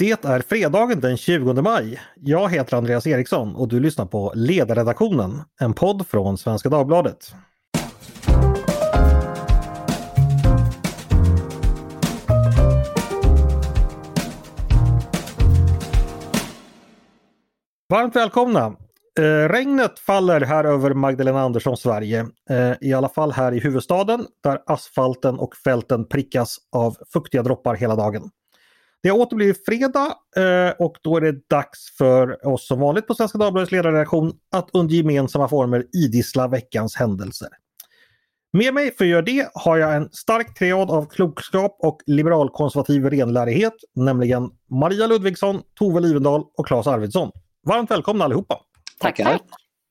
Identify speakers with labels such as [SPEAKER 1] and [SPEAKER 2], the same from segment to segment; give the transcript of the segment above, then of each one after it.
[SPEAKER 1] Det är fredagen den 20 maj. Jag heter Andreas Eriksson och du lyssnar på Ledarredaktionen, en podd från Svenska Dagbladet. Varmt välkomna! Eh, regnet faller här över Magdalena Anderssons Sverige. Eh, I alla fall här i huvudstaden där asfalten och fälten prickas av fuktiga droppar hela dagen. Det har åter blivit fredag eh, och då är det dags för oss som vanligt på Svenska Dagbladets ledarredaktion att under gemensamma former idissla veckans händelser. Med mig för att göra det har jag en stark triad av klokskap och liberalkonservativ renlärighet, nämligen Maria Ludvigsson, Tove Livendal och Claes Arvidsson. Varmt välkomna allihopa!
[SPEAKER 2] Tackar! Tack.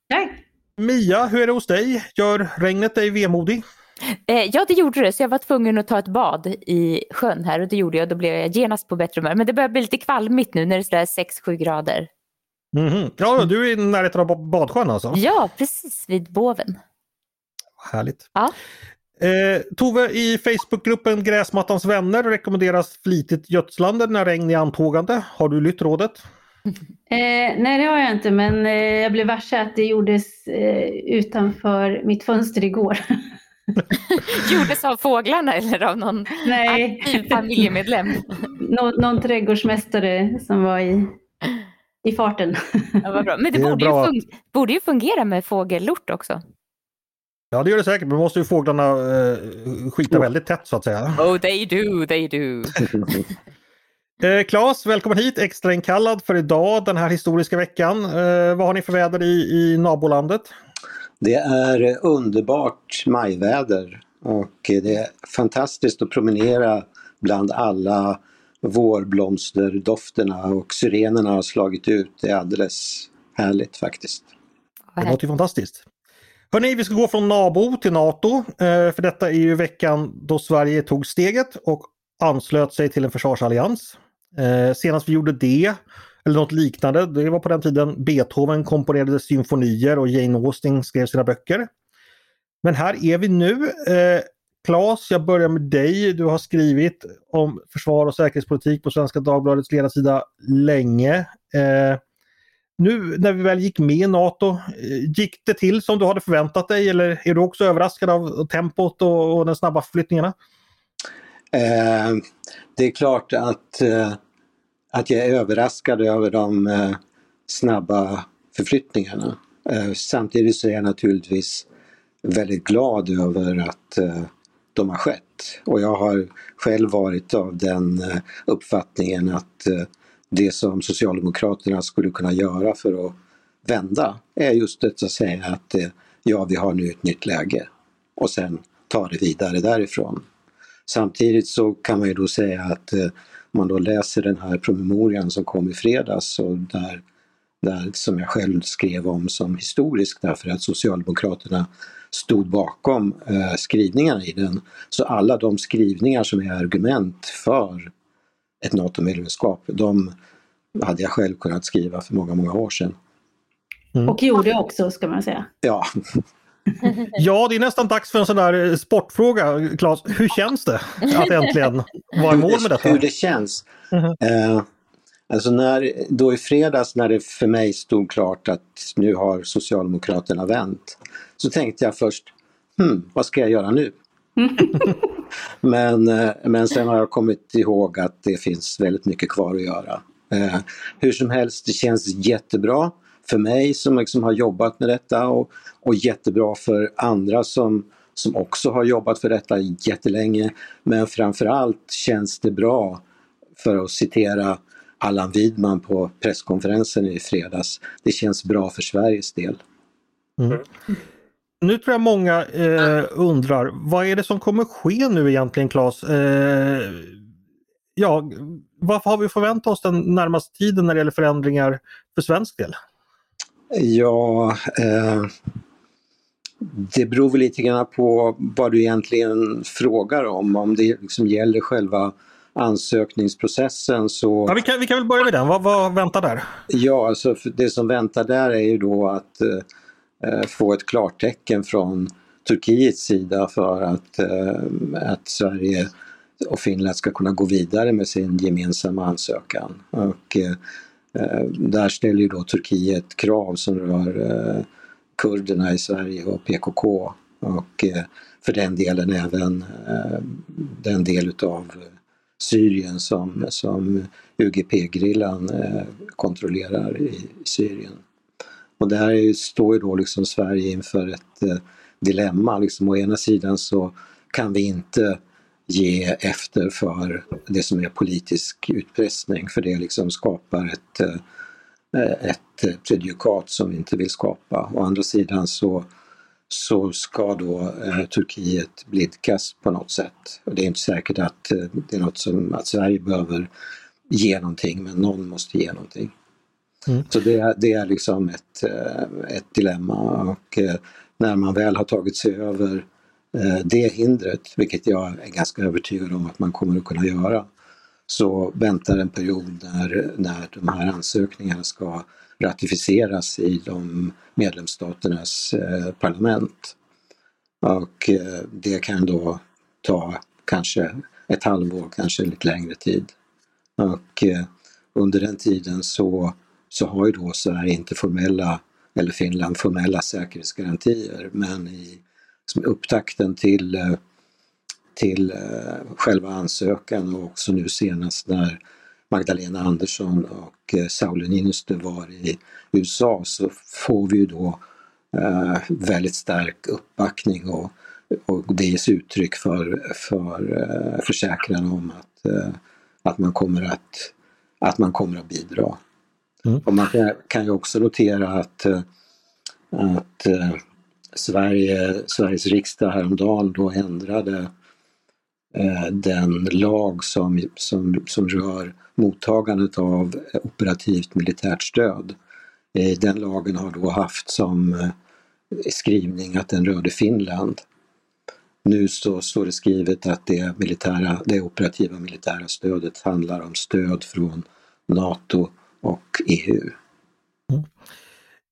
[SPEAKER 3] Tack.
[SPEAKER 1] Mia, hur är det hos dig? Gör regnet dig vemodig?
[SPEAKER 2] Eh, ja, det gjorde det. Så jag var tvungen att ta ett bad i sjön här och det gjorde jag. Då blev jag genast på bättre humör. Men det börjar bli lite kvalmigt nu när det är sådär 6-7 grader.
[SPEAKER 1] Mm -hmm. Ja, du är i närheten av badsjön alltså?
[SPEAKER 2] Ja, precis vid Boven.
[SPEAKER 1] Härligt.
[SPEAKER 2] Ja.
[SPEAKER 1] Eh, Tove, i Facebookgruppen Gräsmattans vänner rekommenderas flitigt gödslande när regn är antågande. Har du lytt rådet?
[SPEAKER 3] Eh, nej, det har jag inte, men eh, jag blev varse att det gjordes eh, utanför mitt fönster igår.
[SPEAKER 2] gjordes av fåglarna eller av någon nej. aktiv familjemedlem?
[SPEAKER 3] Nå någon trädgårdsmästare som var i, i farten.
[SPEAKER 2] Ja, bra. Men det, det borde, ju borde ju fungera med fågellort också.
[SPEAKER 1] Ja det gör det säkert, men måste ju fåglarna eh, skita väldigt tätt så att säga.
[SPEAKER 2] Oh they do, they do.
[SPEAKER 1] Eh, Claes, välkommen hit, extrainkallad för idag den här historiska veckan. Eh, vad har ni för väder i, i nabolandet?
[SPEAKER 4] Det är underbart majväder och det är fantastiskt att promenera bland alla vårblomsterdofterna och syrenerna har slagit ut. Det är alldeles härligt faktiskt.
[SPEAKER 1] Det låter ju fantastiskt. Hörrni, vi ska gå från NABO till NATO, eh, för detta är ju veckan då Sverige tog steget och anslöt sig till en försvarsallians. Eh, senast vi gjorde det, eller något liknande, det var på den tiden Beethoven komponerade symfonier och Jane Austen skrev sina böcker. Men här är vi nu. Eh, Claes, jag börjar med dig. Du har skrivit om försvar och säkerhetspolitik på Svenska Dagbladets ledarsida länge. Eh, nu när vi väl gick med i NATO, eh, gick det till som du hade förväntat dig eller är du också överraskad av tempot och, och de snabba förflyttningarna?
[SPEAKER 4] Eh, det är klart att, eh, att jag är överraskad över de eh, snabba förflyttningarna. Eh, samtidigt så är jag naturligtvis väldigt glad över att eh, de har skett. Och jag har själv varit av den eh, uppfattningen att eh, det som Socialdemokraterna skulle kunna göra för att vända är just det att säga att eh, ja, vi har nu ett nytt läge och sen ta det vidare därifrån. Samtidigt så kan man ju då säga att eh, eh, man då läser den här promemorian som kom i fredags och där, där som jag själv skrev om som historisk därför att Socialdemokraterna stod bakom eh, skrivningarna i den. Så alla de skrivningar som är argument för ett NATO-medlemskap, de hade jag själv kunnat skriva för många, många år sedan.
[SPEAKER 3] Mm. Och gjorde också ska man säga.
[SPEAKER 4] Ja.
[SPEAKER 1] Ja, det är nästan dags för en sån där eh, sportfråga. Claes, hur känns det att äntligen vara i mål med detta?
[SPEAKER 4] Hur det känns? Mm -hmm. eh, alltså när, då i fredags när det för mig stod klart att nu har Socialdemokraterna vänt, så tänkte jag först, hmm, vad ska jag göra nu? men, eh, men sen har jag kommit ihåg att det finns väldigt mycket kvar att göra. Eh, hur som helst, det känns jättebra för mig som liksom har jobbat med detta och, och jättebra för andra som, som också har jobbat för detta jättelänge. Men framförallt känns det bra, för att citera Allan Widman på presskonferensen i fredags, det känns bra för Sveriges del.
[SPEAKER 1] Mm. Nu tror jag många eh, undrar, vad är det som kommer ske nu egentligen Claes? Eh, ja, vad har vi förväntat oss den närmaste tiden när det gäller förändringar för svensk del?
[SPEAKER 4] Ja, eh, det beror väl lite grann på vad du egentligen frågar om. Om det liksom gäller själva ansökningsprocessen så...
[SPEAKER 1] Ja, vi, kan, vi kan väl börja med den. Vad, vad väntar där?
[SPEAKER 4] Ja, alltså det som väntar där är ju då att eh, få ett klartecken från Turkiets sida för att, eh, att Sverige och Finland ska kunna gå vidare med sin gemensamma ansökan. Och, eh, Eh, där ställer ju då Turkiet krav som rör eh, kurderna i Sverige och PKK och eh, för den delen även den del utav Syrien som, som UGP-grillan kontrollerar i Syrien. Och där står ju då liksom Sverige inför ett dilemma. Liksom, å ena sidan så kan vi inte ge efter för det som är politisk utpressning för det liksom skapar ett, eh, ett prejudikat som vi inte vill skapa. Å andra sidan så, så ska då eh, Turkiet blidkas på något sätt. Och det är inte säkert att eh, det är något som att Sverige behöver ge någonting men någon måste ge någonting. Mm. Så det, det är liksom ett, ett dilemma och när man väl har tagit sig över Eh, det hindret, vilket jag är ganska övertygad om att man kommer att kunna göra, så väntar en period när, när de här ansökningarna ska ratificeras i de medlemsstaternas eh, parlament. Och eh, det kan då ta kanske ett halvår, kanske lite längre tid. Och under den tiden så så har ju då Sverige inte formella, eller Finland formella säkerhetsgarantier men i som upptakten till, eh, till eh, själva ansökan och också nu senast när Magdalena Andersson och eh, Sauli Niinistö var i USA så får vi ju då väldigt stark uppbackning och, och det ges uttryck för, för försäkran om att, att, man kommer att, att man kommer att bidra. Mm. Och man kan, ju också notera att, att Sverige, Sveriges riksdag häromdagen då ändrade eh, den lag som, som, som rör mottagandet av operativt militärt stöd. Eh, den lagen har då haft som eh, skrivning att den rörde Finland. Nu så står det skrivet att det, militära, det operativa militära stödet handlar om stöd från NATO och EU. Mm.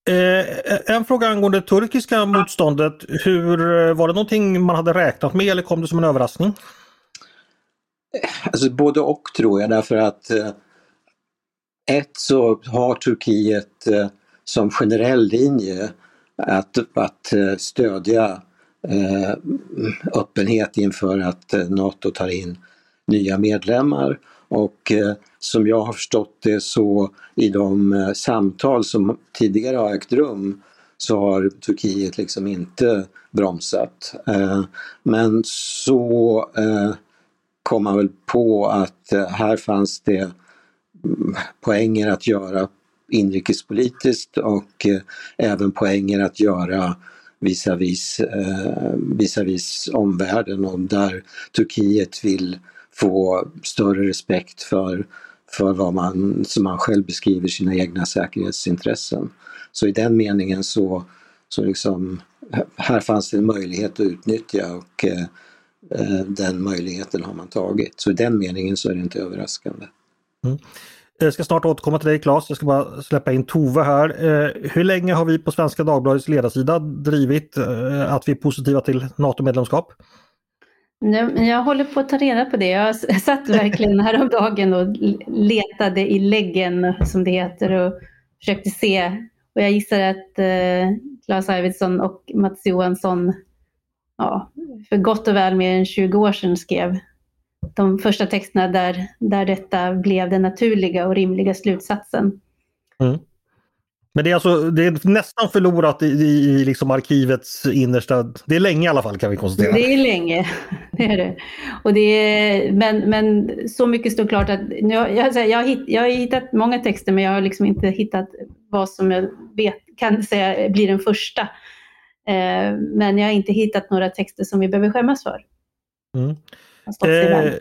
[SPEAKER 1] Eh, en fråga angående det turkiska motståndet. Hur, eh, var det någonting man hade räknat med eller kom det som en överraskning?
[SPEAKER 4] Alltså både och tror jag därför att eh, ett så har Turkiet eh, som generell linje att, att eh, stödja eh, öppenhet inför att eh, NATO tar in nya medlemmar och eh, som jag har förstått det så i de eh, samtal som tidigare har ägt rum så har Turkiet liksom inte bromsat. Eh, men så eh, kom man väl på att här fanns det mm, poänger att göra inrikespolitiskt och även poänger att göra visavis, visavis omvärlden och där Turkiet vill få större respekt för, för vad man, som man själv beskriver, sina egna säkerhetsintressen. Så i den meningen så, så liksom, här fanns det en möjlighet att utnyttja och eh, eh den möjligheten har man tagit. Så i den meningen så är det inte överraskande.
[SPEAKER 1] Mm. Jag ska snart återkomma till dig Claes, jag ska bara släppa in Tove här. Eh, hur länge har vi på Svenska Dagbladets ledarsida drivit eh, att vi är positiva till NATO-medlemskap?
[SPEAKER 3] Jag håller på att ta reda på det. Jag satt verkligen häromdagen och letade i läggen, som det heter, och försökte se. Och jag gissar att eh, Claes Arvidsson och Mats Johansson ja, för gott och väl mer än 20 år sedan skrev de första texterna där, där detta blev den naturliga och rimliga slutsatsen. Mm.
[SPEAKER 1] Men det är alltså det är nästan förlorat i, i liksom arkivets innersta... Det är länge i alla fall kan vi konstatera.
[SPEAKER 3] Det är länge, det är det. Och det är, men, men så mycket står klart att jag, jag, jag, har hitt, jag har hittat många texter men jag har liksom inte hittat vad som jag vet, kan säga blir den första. Eh, men jag har inte hittat några texter som vi behöver skämmas för. Mm.
[SPEAKER 1] Eh,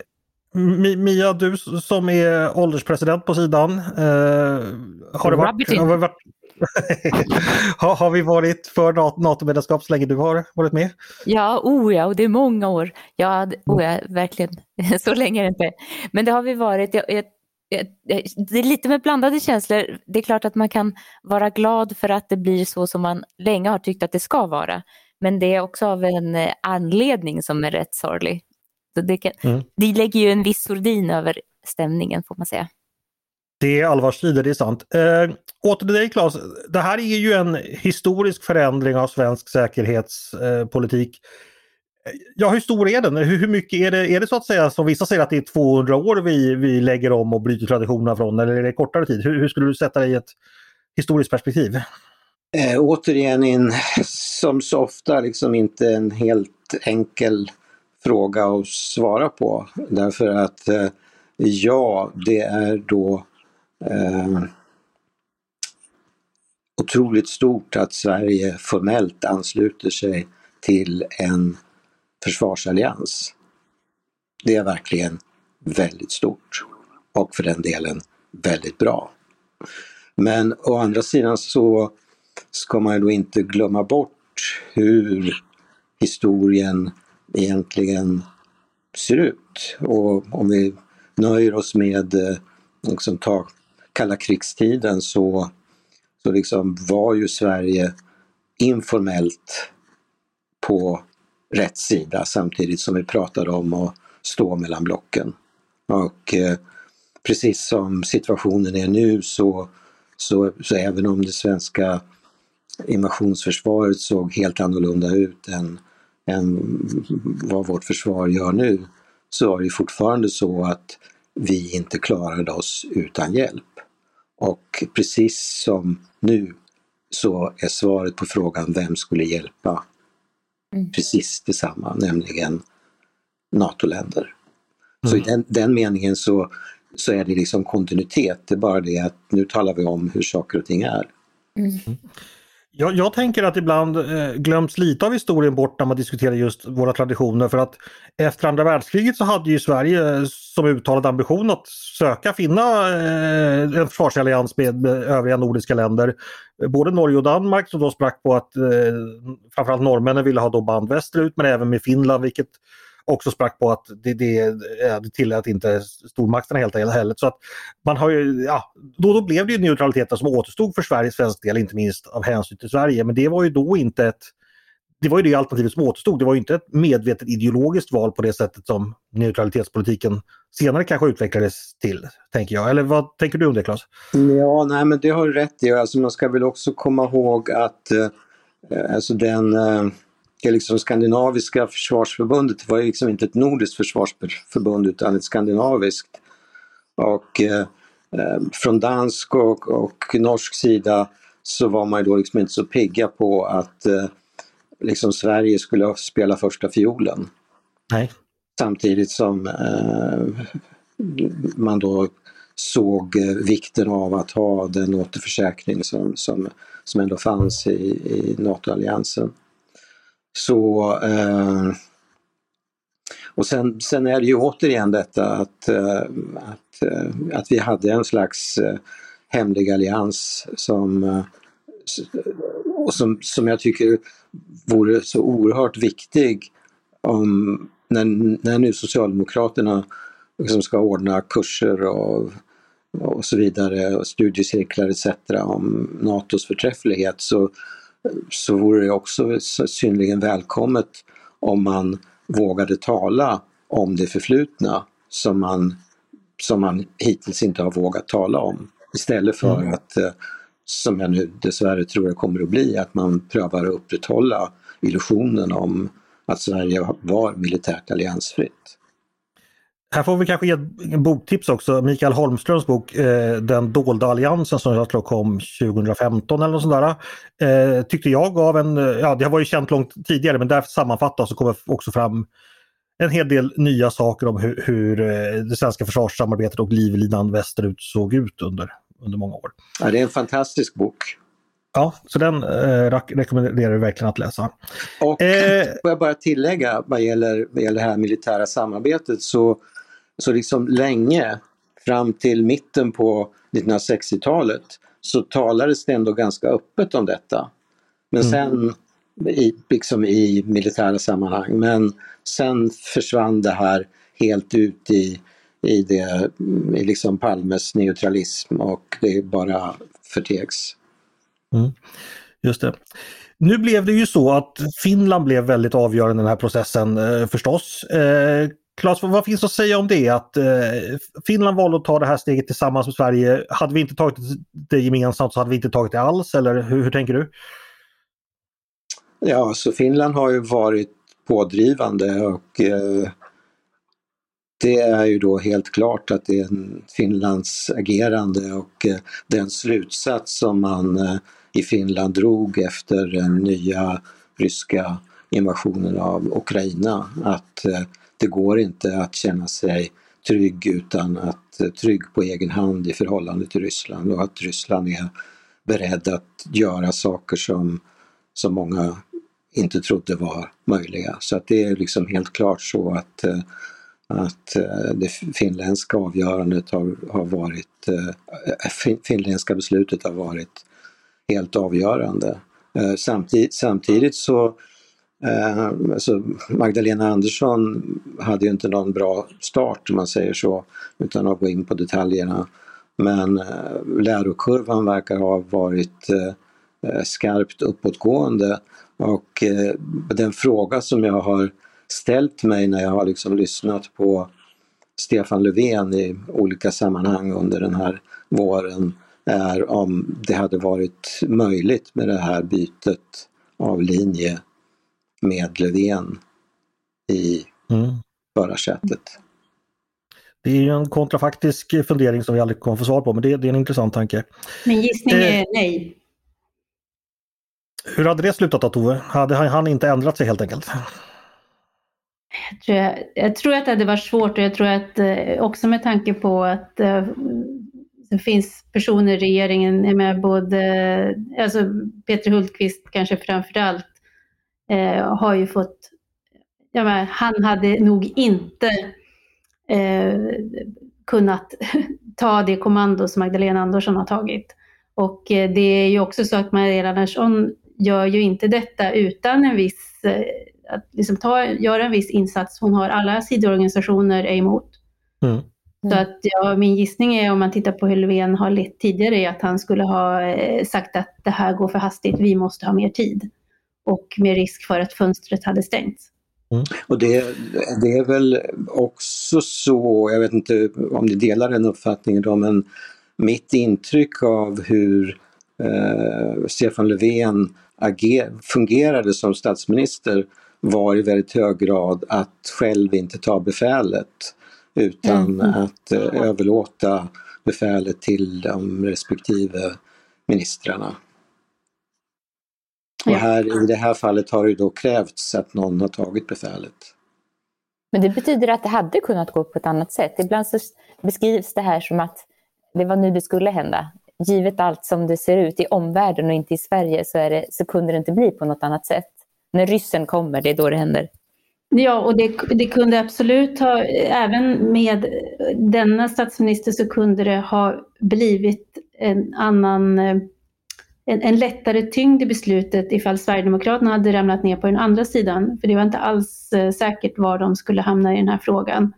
[SPEAKER 1] Mia, du som är ålderspresident på sidan. Eh, har, det varit, har, varit, har, har, vi varit för NATO-medlemskap så länge du har varit med?
[SPEAKER 2] Ja, oh ja, och det är många år. Ja, oh ja verkligen. så länge är det inte. Men det har vi varit. Jag, jag, det är lite med blandade känslor. Det är klart att man kan vara glad för att det blir så som man länge har tyckt att det ska vara. Men det är också av en anledning som är rätt sorglig. det, kan, mm. det lägger ju en viss sordin över stämningen får man säga.
[SPEAKER 1] Det är allvarstider, det är sant. Eh, åter till dig Claes, det här är ju en historisk förändring av svensk säkerhetspolitik. Eh, eh, ja, hur stor är den? Hur, hur, mycket är det? Är det så att säga som vissa säger att det är 200 år vi, vi lägger om och bryter traditionerna från eller är det kortare tid? Hur, hur skulle du sätta det i ett historiskt perspektiv?
[SPEAKER 4] Eh, återigen, in, som så ofta, liksom inte en helt enkel fråga att svara på. Därför att eh, ja, det är då eh, otroligt stort att Sverige formellt ansluter sig till en försvarsallians. Det är verkligen väldigt stort och för den delen väldigt bra. Men å andra sidan så ska man då inte glömma bort hur historien egentligen ser ut. Och om vi nöjer oss med eh, liksom, ta kalla krigstiden så, så liksom var ju Sverige informellt på rätt sida samtidigt som vi pratade om att stå mellan blocken. Och eh, precis som situationen är nu så, så, så även om det svenska invasionsförsvaret såg helt annorlunda ut än, än vad vårt försvar gör nu, så var det fortfarande så att vi inte klarade oss utan hjälp. Och precis som nu så är svaret på frågan vem skulle hjälpa mm. precis detsamma, nämligen NATO-länder. Mm. Så i den, den meningen så, så är det liksom kontinuitet, det är bara det att nu talar vi om hur saker och ting är. Mm.
[SPEAKER 1] Jag, jag, tänker att ibland eh, glöms lite av historien bort när man diskuterar just våra traditioner för att efter andra världskriget så hade ju Sverige eh, som uttalad ambition att söka finna eh, en försvarsallians med, med, övriga nordiska länder. Både Norge och Danmark som då sprack på att eh, framförallt norrmännen ville ha då band västerut men även med Finland vilket också sprack på att det, det, eh, det tillät inte stormakterna helt enkelt. Så att man har ju, ja, då, då blev det ju neutraliteten som återstod för Sveriges svensk del, inte minst av hänsyn till Sverige. Men det var ju då inte ett det var ju det alternativet som återstod. Det var ju inte ett medvetet ideologiskt val på det sättet som neutralitetspolitiken senare kanske utvecklades till, tänker jag. Eller vad tänker du om det Claes?
[SPEAKER 4] Ja, nej men det har du rätt i. Alltså, man ska väl också komma ihåg att eh, alltså den eh, liksom skandinaviska försvarsförbundet var ju liksom inte ett nordiskt försvarsförbund utan ett skandinaviskt. Och eh, eh, från dansk och, och, norsk sida så var man ju då liksom inte så pigga på att eh, liksom Sverige skulle spela första fiolen.
[SPEAKER 1] Nej.
[SPEAKER 4] Samtidigt som eh, man då såg eh, vikten av att ha den återförsäkring som, som, som ändå fanns i, i NATO-alliansen. Så eh, och sen, sen är det ju återigen detta att, eh, att, eh, att vi hade en slags eh, hemlig allians som, eh, och som, som jag tycker vore så oerhört viktig om, när, när nu Socialdemokraterna liksom ska ordna kurser och, och så vidare, och studiecirklar etc. om NATOs förträfflighet så så vore det också synnerligen välkommet om man vågade tala om det förflutna som man, som man hittills inte har vågat tala om. Istället för mm. att, eh, som jag nu dessvärre tror det kommer att bli, att man prövar att upprätthålla illusionen om att Sverige var militärt alliansfritt.
[SPEAKER 1] Här får vi kanske ge en boktips också. Mikael Holmströms bok eh, Den dolda alliansen som jag tror kom 2015 eller något sånt där. Eh, tyckte jag gav en, ja det har varit känt långt tidigare men där sammanfattas och kommer också fram en hel del nya saker om hur, hur eh, det svenska försvarssamarbetet och livlinan västerut såg ut under, under många år.
[SPEAKER 4] Ja, det är en fantastisk bok.
[SPEAKER 1] Ja, så den eh, rekommenderar jag verkligen att läsa.
[SPEAKER 4] Och eh, får jag bara tillägga vad gäller, vad gäller det här militära samarbetet så så liksom länge, fram till mitten på 1960-talet, så talades det ändå ganska öppet om detta. Men mm. sen, i, liksom i militära sammanhang, men sen försvann det här helt ut i, i, det, i liksom Palmes neutralism och det bara förtegs.
[SPEAKER 1] Mm. Just det. Nu blev det ju så att Finland blev väldigt avgörande i den här processen eh, förstås. Eh, Klas, vad finns att säga om det? Att eh, Finland valde att ta det här steget tillsammans med Sverige. Hade vi inte tagit det gemensamt så hade vi inte tagit det alls, eller hur, hur tänker du?
[SPEAKER 4] Ja, så Finland har ju varit pådrivande och eh, det är ju då helt klart att det är Finlands agerande och eh, den slutsats som man eh, i Finland drog efter den nya ryska invasionen av Ukraina. Att eh, det går inte att känna sig trygg utan att eh, trygg på egen hand i förhållande till Ryssland och att Ryssland är beredd att göra saker som, som många inte trodde var möjliga. Så att det är liksom helt klart så att eh, att eh, det finländska avgörandet har, har varit, finländska beslutet har varit helt avgörande. Samtidigt, samtidigt så Eh, alltså Magdalena Andersson hade ju inte någon bra start om man säger så, utan att gå in på detaljerna. Men eh, lärokurvan verkar ha varit eh, skarpt uppåtgående och den fråga som jag har ställt mig när jag har liksom lyssnat på Stefan Löfven i olika sammanhang under den här våren är om det hade varit möjligt med det här bytet av linje med Löfven i mm. förarsätet.
[SPEAKER 1] Det är ju en kontrafaktisk fundering som vi aldrig kommer få svar på, men det, det är en intressant tanke.
[SPEAKER 3] Min gissning är eh, nej.
[SPEAKER 1] Hur hade det slutat då Tove? Hade han inte ändrat sig helt enkelt?
[SPEAKER 3] Jag tror, jag, jag tror att det hade varit svårt och jag tror att eh, också med tanke på att eh, det finns personer i regeringen, med både, alltså Peter Hultqvist kanske framför allt, eh, har ju fått, ja, men, han hade nog inte eh, kunnat ta det kommando som Magdalena Andersson har tagit. Och eh, det är ju också så att Magdalena Andersson gör ju inte detta utan en viss eh, att liksom ta, göra en viss insats. Hon har alla sidoorganisationer är emot. Mm. Så att ja, min gissning är om man tittar på hur Löfven har lett tidigare är att han skulle ha eh, sagt att det här går för hastigt, vi måste ha mer tid. Och med risk för att fönstret hade stängts.
[SPEAKER 4] Mm. Och det, det, är väl också så, jag vet inte om ni delar den uppfattningen då, men mitt intryck av hur eh, Stefan Löfven ager, fungerade som statsminister var i väldigt hög grad att själv inte ta befälet utan mm. att eh, överlåta befälet till de respektive ministrarna. Och här, i det här fallet har det då krävts att någon har tagit befälet.
[SPEAKER 2] Men det betyder att det hade kunnat gå på ett annat sätt. Ibland så beskrivs det här som att det var nu det skulle hända. Givet allt som det ser ut i omvärlden och inte i Sverige så, är det, så kunde det inte bli på något annat sätt när ryssen kommer, det är då det händer.
[SPEAKER 3] Ja, och det, det, kunde absolut ha, även med denna statsminister så kunde det ha blivit en annan, en, en lättare tyngd i beslutet ifall Sverigedemokraterna hade ramlat ner på den andra sidan. För det var inte alls eh, säkert var de skulle hamna i den här frågan.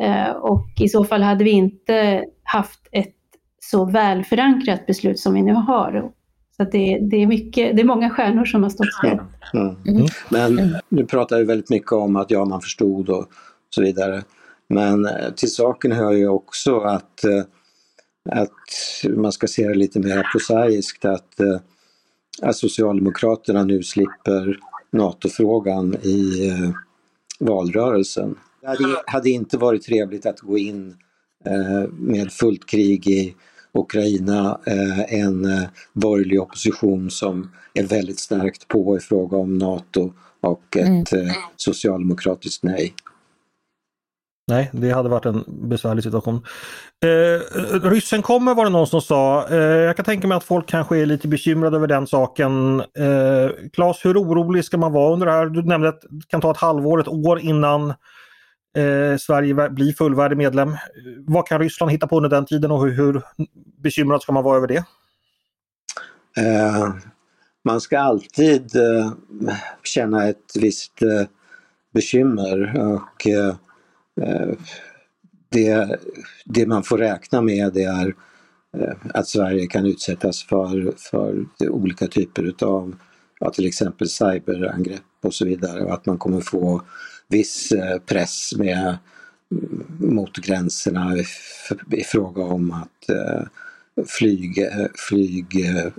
[SPEAKER 3] Eh, och i så fall hade vi inte haft ett så välförankrat beslut som vi nu har. Så det, det, är mycket, det är många stjärnor som har stått still.
[SPEAKER 4] Mm. Mm. Men nu pratar vi väldigt mycket om att ja, man förstod och så vidare. Men eh, till saken hör ju också att, eh, att man ska se det lite mer prosaiskt att, eh, att Socialdemokraterna nu slipper NATO-frågan i valrörelsen. Det hade, inte varit trevligt att gå in med fullt krig i Ukraina eh, en eh, borgerlig opposition som är väldigt starkt på i fråga om NATO och ett mm. Eh, socialdemokratiskt nej.
[SPEAKER 1] Nej, det hade varit en besvärlig situation. Eh, ryssen kommer var det någon som sa. Eh, jag kan tänka mig att folk kanske är lite bekymrade över den saken. Eh, Claes, hur orolig ska man vara under det här? Du nämnde att det kan ta ett halvår, ett år innan eh, Sverige blir fullvärdig medlem. Vad kan Ryssland hitta på under den tiden och hur, hur bekymrad ska man vara över det?
[SPEAKER 4] Eh, man ska alltid eh, känna ett visst eh, bekymmer och eh, Eh, det, det man får räkna med det är eh, att Sverige kan utsättas för, för olika typer utav ja, till exempel cyberangrepp och så vidare och att man kommer få viss eh, press med mm, mot gränserna i fråga om att flyg, flyg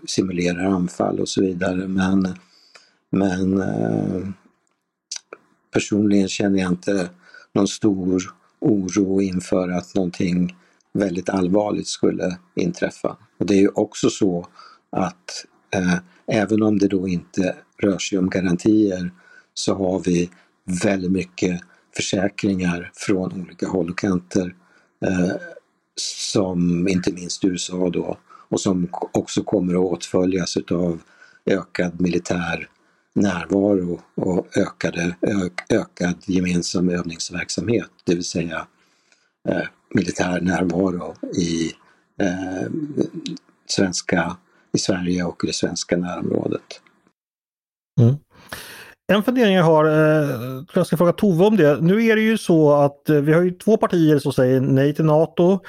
[SPEAKER 4] simulerar anfall och så vidare. Men, men personligen känner jag inte någon stor oro inför att någonting väldigt allvarligt skulle inträffa. Och det är ju också så att eh, även om det då inte rör sig om garantier så har vi väldigt mycket försäkringar från olika håll och kanter eh, som inte minst USA då och som också kommer att åtföljas av ökad militär närvaro och ökade, ökad gemensam övningsverksamhet, det vill säga eh, militär närvaro i, eh, svenska, i Sverige och i det svenska närområdet.
[SPEAKER 1] Mm. En fundering jag har, eh, jag ska fråga Tove om det. Nu är det ju så att eh, vi har ju två partier som säger nej till NATO.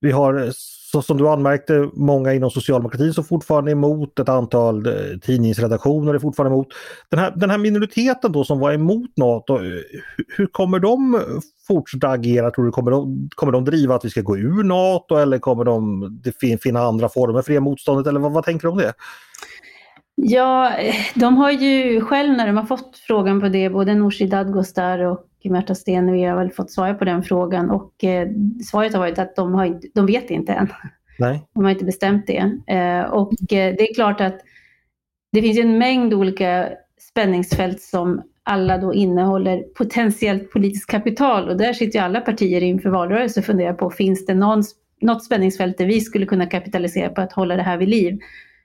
[SPEAKER 1] Vi har så som du anmärkte, många inom socialdemokratin som fortfarande är emot, ett antal eh, tidningsredaktioner är fortfarande emot. Den här, den här minoriteten då som var emot NATO, eh, hur kommer de fortsätta agera? Tror du kommer de, kommer de driva att vi ska gå ur NATO eller kommer de finna andra former för det motståndet eller vad, vad tänker du om det?
[SPEAKER 3] Ja, de har ju själv när de har fått frågan på det, både Nooshi Dadgostar och Märta Stenevi har väl fått svara på den frågan och eh, svaret har varit att de, har inte, de vet inte än.
[SPEAKER 1] Nej.
[SPEAKER 3] De har inte bestämt det. Eh, och eh, det är klart att det finns en mängd olika spänningsfält som alla då innehåller potentiellt politiskt kapital och där sitter ju alla partier inför valrörelse och funderar på, finns det någon, något spänningsfält där vi skulle kunna kapitalisera på att hålla det här vid liv?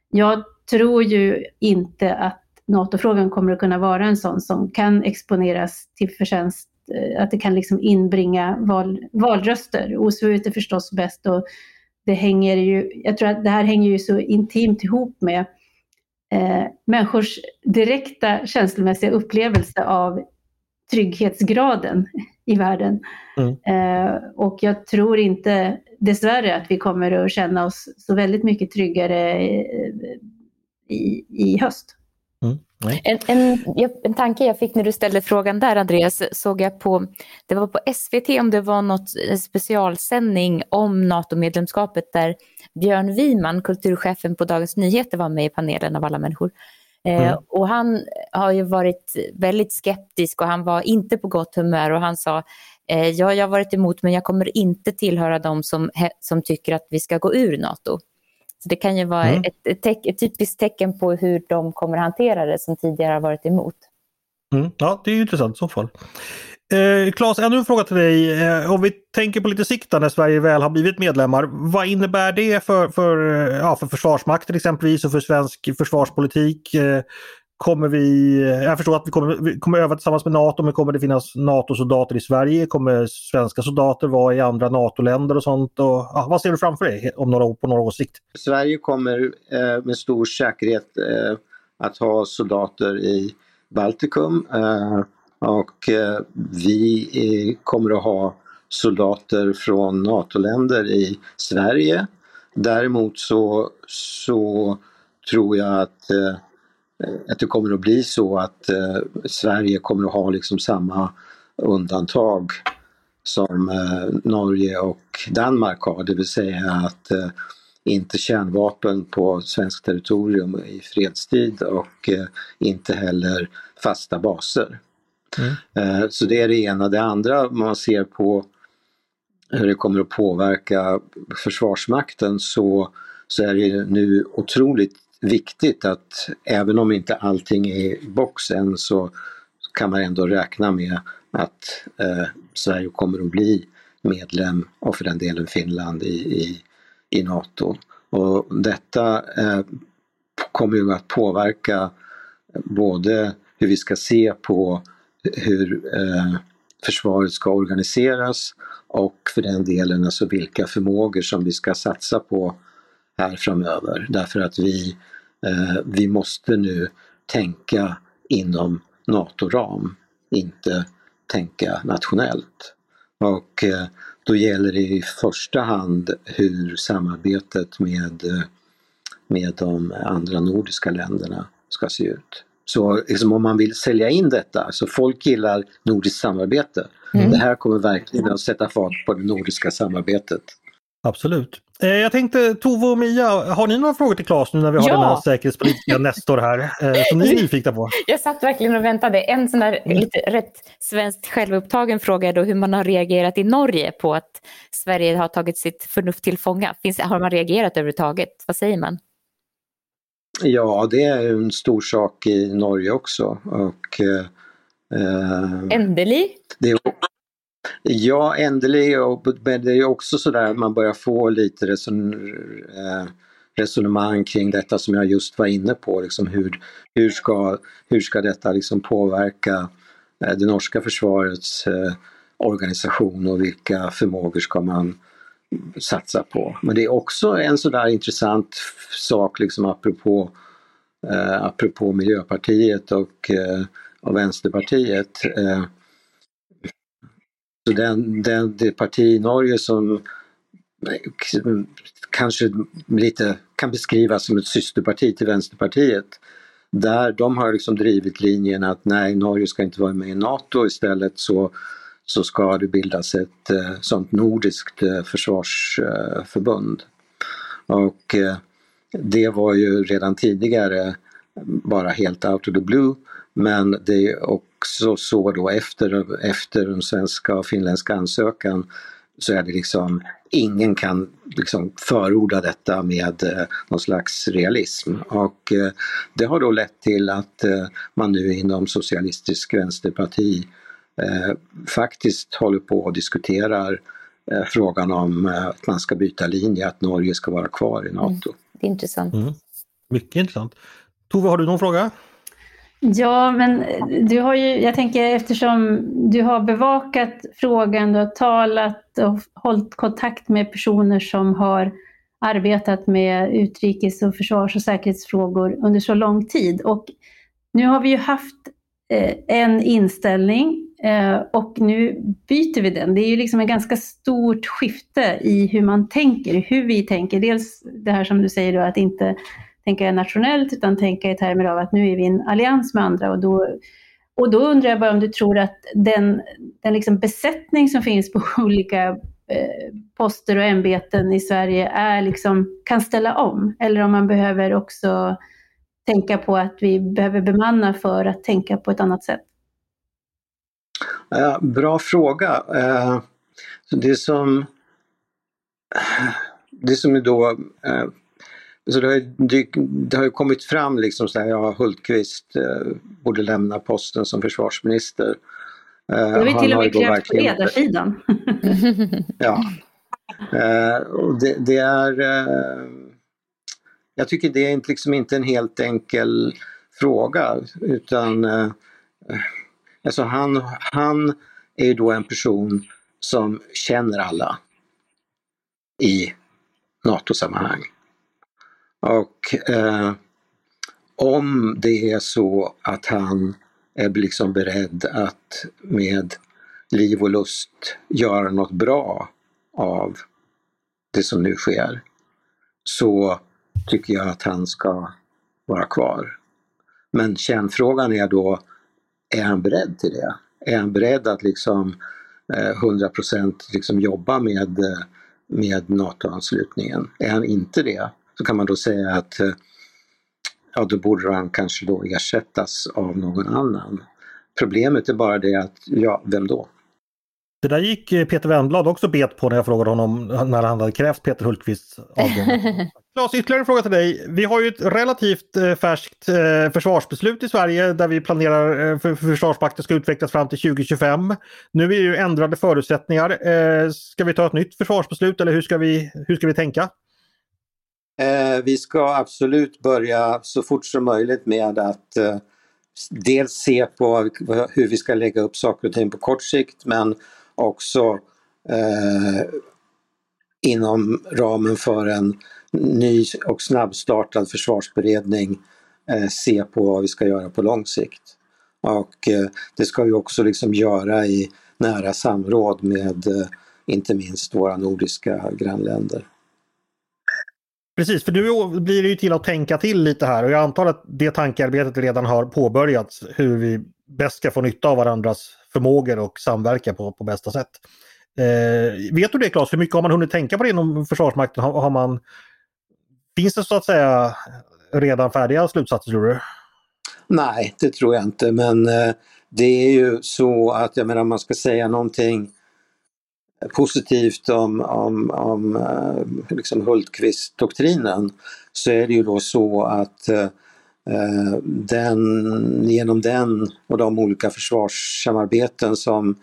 [SPEAKER 3] Jag tror ju inte att NATO-frågan kommer att kunna vara en sån som kan exponeras till förtjänst, eh, att det kan liksom inbringa val, valröster. Osvuret är förstås bäst och det hänger ju, jag tror att det här hänger ju så intimt ihop med eh, människors direkta känslomässiga upplevelse av trygghetsgraden i världen. Mm. Eh, och jag tror inte, dessvärre, att vi kommer att känna oss så väldigt mycket tryggare i, i höst.
[SPEAKER 2] Mm. En, en, en tanke jag fick när du ställde frågan där Andreas, såg jag på, det var på SVT om det var något specialsändning om NATO-medlemskapet där Björn Wiman, kulturchefen på Dagens Nyheter, var med i panelen av alla människor. Eh, mm. Eh, och han har ju varit väldigt skeptisk och han var inte på gott humör och han sa eh, ja, jag har varit emot men jag kommer inte tillhöra dem som, som tycker att vi ska gå ur NATO. Så det kan ju vara mm. ett, ett, teck, ett, typiskt tecken på hur de kommer hantera det som tidigare har varit emot.
[SPEAKER 1] Mm. Ja, det är intressant i så fall. Eh, Claes, ännu en fråga till dig. Eh, om vi tänker på lite sikt när Sverige väl har blivit medlemmar. Vad innebär det för, för, ja, för Försvarsmakten exempelvis och för svensk försvarspolitik? Eh, Kommer vi, jag förstår att vi kommer, vi kommer öva tillsammans med NATO, men kommer det finnas NATO-soldater i Sverige? Kommer svenska soldater vara i andra NATO-länder och sånt? Och, ja, vad ser du framför dig om några, på några års sikt?
[SPEAKER 4] Sverige kommer eh, med stor säkerhet eh, att ha soldater i Baltikum eh, och eh, vi eh, kommer att ha soldater från NATO-länder i Sverige. Däremot så, så tror jag att Eh, att det kommer att bli så att eh, Sverige kommer att ha liksom samma undantag som eh, Norge och Danmark har, det vill säga att eh, inte kärnvapen på svenskt territorium i fredstid och inte heller fasta baser. Mm. Så det är det ena. Det andra, man ser på hur det kommer att påverka Försvarsmakten så, så är det nu otroligt viktigt att även om inte allting är i boxen så kan man ändå räkna med att eh, Sverige kommer att bli medlem och för den delen Finland i, i, i NATO. Och detta eh, kommer ju att påverka både hur vi ska se på hur eh, försvaret ska organiseras och för den delen alltså vilka förmågor som vi ska satsa på här framöver. Därför att vi Eh, vi måste nu tänka inom NATO-ram, inte tänka nationellt. Och eh, då gäller det i första hand hur samarbetet med, med de andra nordiska länderna ska se ut. Så liksom, om man vill sälja in detta, så folk gillar nordiskt samarbete.
[SPEAKER 2] Mm.
[SPEAKER 4] Det här kommer verkligen att sätta fart på det nordiska samarbetet.
[SPEAKER 1] Absolut. Eh, jag tänkte Tove och Mia, har ni några frågor till Claes nu när vi har
[SPEAKER 2] Ja.
[SPEAKER 1] den här säkerhetspolitiska Nestor här eh, som ni är nyfikna på?
[SPEAKER 2] Jag satt verkligen och väntade. En sån där lite rätt svenskt självupptagen fråga är då hur man har reagerat i Norge på att Sverige har tagit sitt förnuft till fånga. Finns, har man reagerat överhuvudtaget? Vad säger man?
[SPEAKER 4] Ja, det är en stor sak i Norge också. Och, eh, eh,
[SPEAKER 2] Endelig?
[SPEAKER 4] det är, ja, ändelig, men det är också sådär att man börjar få lite reson, eh, resonemang kring detta som jag just var inne på. Liksom hur, hur, ska, hur ska detta liksom påverka eh, det norska försvarets eh, organisation och vilka förmågor ska man satsa på. Men det är också en sådär intressant sak liksom apropå, eh, apropå Miljöpartiet och, eh, och Vänsterpartiet. Eh, så den, den, det parti i Norge som kanske lite kan beskrivas som ett systerparti till Vänsterpartiet. Där de har liksom drivit linjen att nej, Norge ska inte vara med i NATO istället så så ska det bildas ett eh, sånt nordiskt eh, försvarsförbund. Och eh, det var ju redan tidigare bara helt out of the blue men det och också så då efter, efter den svenska och finländska ansökan så är det liksom ingen kan liksom förorda detta med eh, någon slags realism och eh, det har då lett till att eh, man nu inom Socialistisk Vänsterparti eh, faktiskt håller på och diskuterar eh, frågan om eh, att man ska byta linje, att Norge ska vara kvar i NATO.
[SPEAKER 2] Det är intressant.
[SPEAKER 1] Mm. Mycket intressant. Tove, har du någon fråga?
[SPEAKER 3] Ja, men eh, du har ju, jag tänker eftersom du har bevakat frågan, du har talat och hållit kontakt med personer som har arbetat med utrikes och försvars och säkerhetsfrågor under så lång tid. Och nu har vi ju haft eh, en inställning eh, och nu byter vi den. Det är ju liksom ett ganska stort skifte i hur man tänker, hur vi tänker. Dels det här som du säger då, att inte tänka nationellt utan tänka i termer av att nu är vi i en allians med andra och då, och då undrar jag bara om du tror att den, den liksom besättning som finns på olika eh, poster och ämbeten i Sverige är liksom, kan ställa om eller om man behöver också tänka på att vi behöver bemanna för att tänka på ett annat sätt.
[SPEAKER 4] Bra fråga. Eh, det som det som är då eh, så det, har, ju- det, det har ju kommit fram liksom så här, ja Hultqvist eh, borde lämna posten som försvarsminister. Eh,
[SPEAKER 3] Det har vi
[SPEAKER 4] han
[SPEAKER 3] till och
[SPEAKER 4] har ju
[SPEAKER 3] med krävt på
[SPEAKER 4] verkligen-
[SPEAKER 3] ledarsidan.
[SPEAKER 4] Ja. Eh, och det, det är... Eh, jag tycker det är inte, liksom inte en helt enkel fråga utan eh, alltså han, han är ju då en person som känner alla i NATO-sammanhang. Och eh, om det är så att han är liksom beredd att med liv och lust göra något bra av det som nu sker så tycker jag att han ska vara kvar. Men kärnfrågan är då, är han beredd till det? Är han beredd att liksom eh, 100% liksom jobba med, eh, med NATO-anslutningen? Är han inte det så kan man då säga att eh, ja, då borde han kanske då ersättas av någon annan. Problemet är bara det att, ja, vem då?
[SPEAKER 1] Det där gick eh, Peter Wennblad också bet på när jag frågade honom när han hade krävt Peter Hultqvists avgång. Claes, ytterligare en fråga till dig. Vi har ju ett relativt eh, färskt försvarsbeslut i Sverige där vi planerar för för Försvarsmakten ska utvecklas fram till 2025. Nu är det ju ändrade förutsättningar. Ska vi ta ett nytt försvarsbeslut eller hur ska vi, hur ska vi tänka?
[SPEAKER 4] Eh, vi ska absolut börja så fort som möjligt med att eh, dels se på hur vi ska lägga upp saker och ting på kort sikt men också eh, inom ramen för en ny och snabbstartad försvarsberedning eh, se på vad vi ska göra på lång sikt. Och eh, det ska vi också liksom göra i nära samråd med eh, inte minst våra nordiska grannländer.
[SPEAKER 1] Precis, för nu blir det ju till att tänka till lite här och jag antar att det tankearbetet redan har påbörjats hur vi bäst ska få nytta av varandras förmågor och samverka på, på bästa sätt. Eh, vet du det Claes, hur mycket har man hunnit tänka på det inom Försvarsmakten? Har, har man, finns det så att säga redan färdiga slutsatser tror du?
[SPEAKER 4] Nej, det tror jag inte men eh, det är ju så att jag menar om man ska säga någonting positivt om, om, om eh, liksom Hultqvist-doktrinen så är det ju då så att eh, eh, den, genom den och de olika försvarssamarbeten som,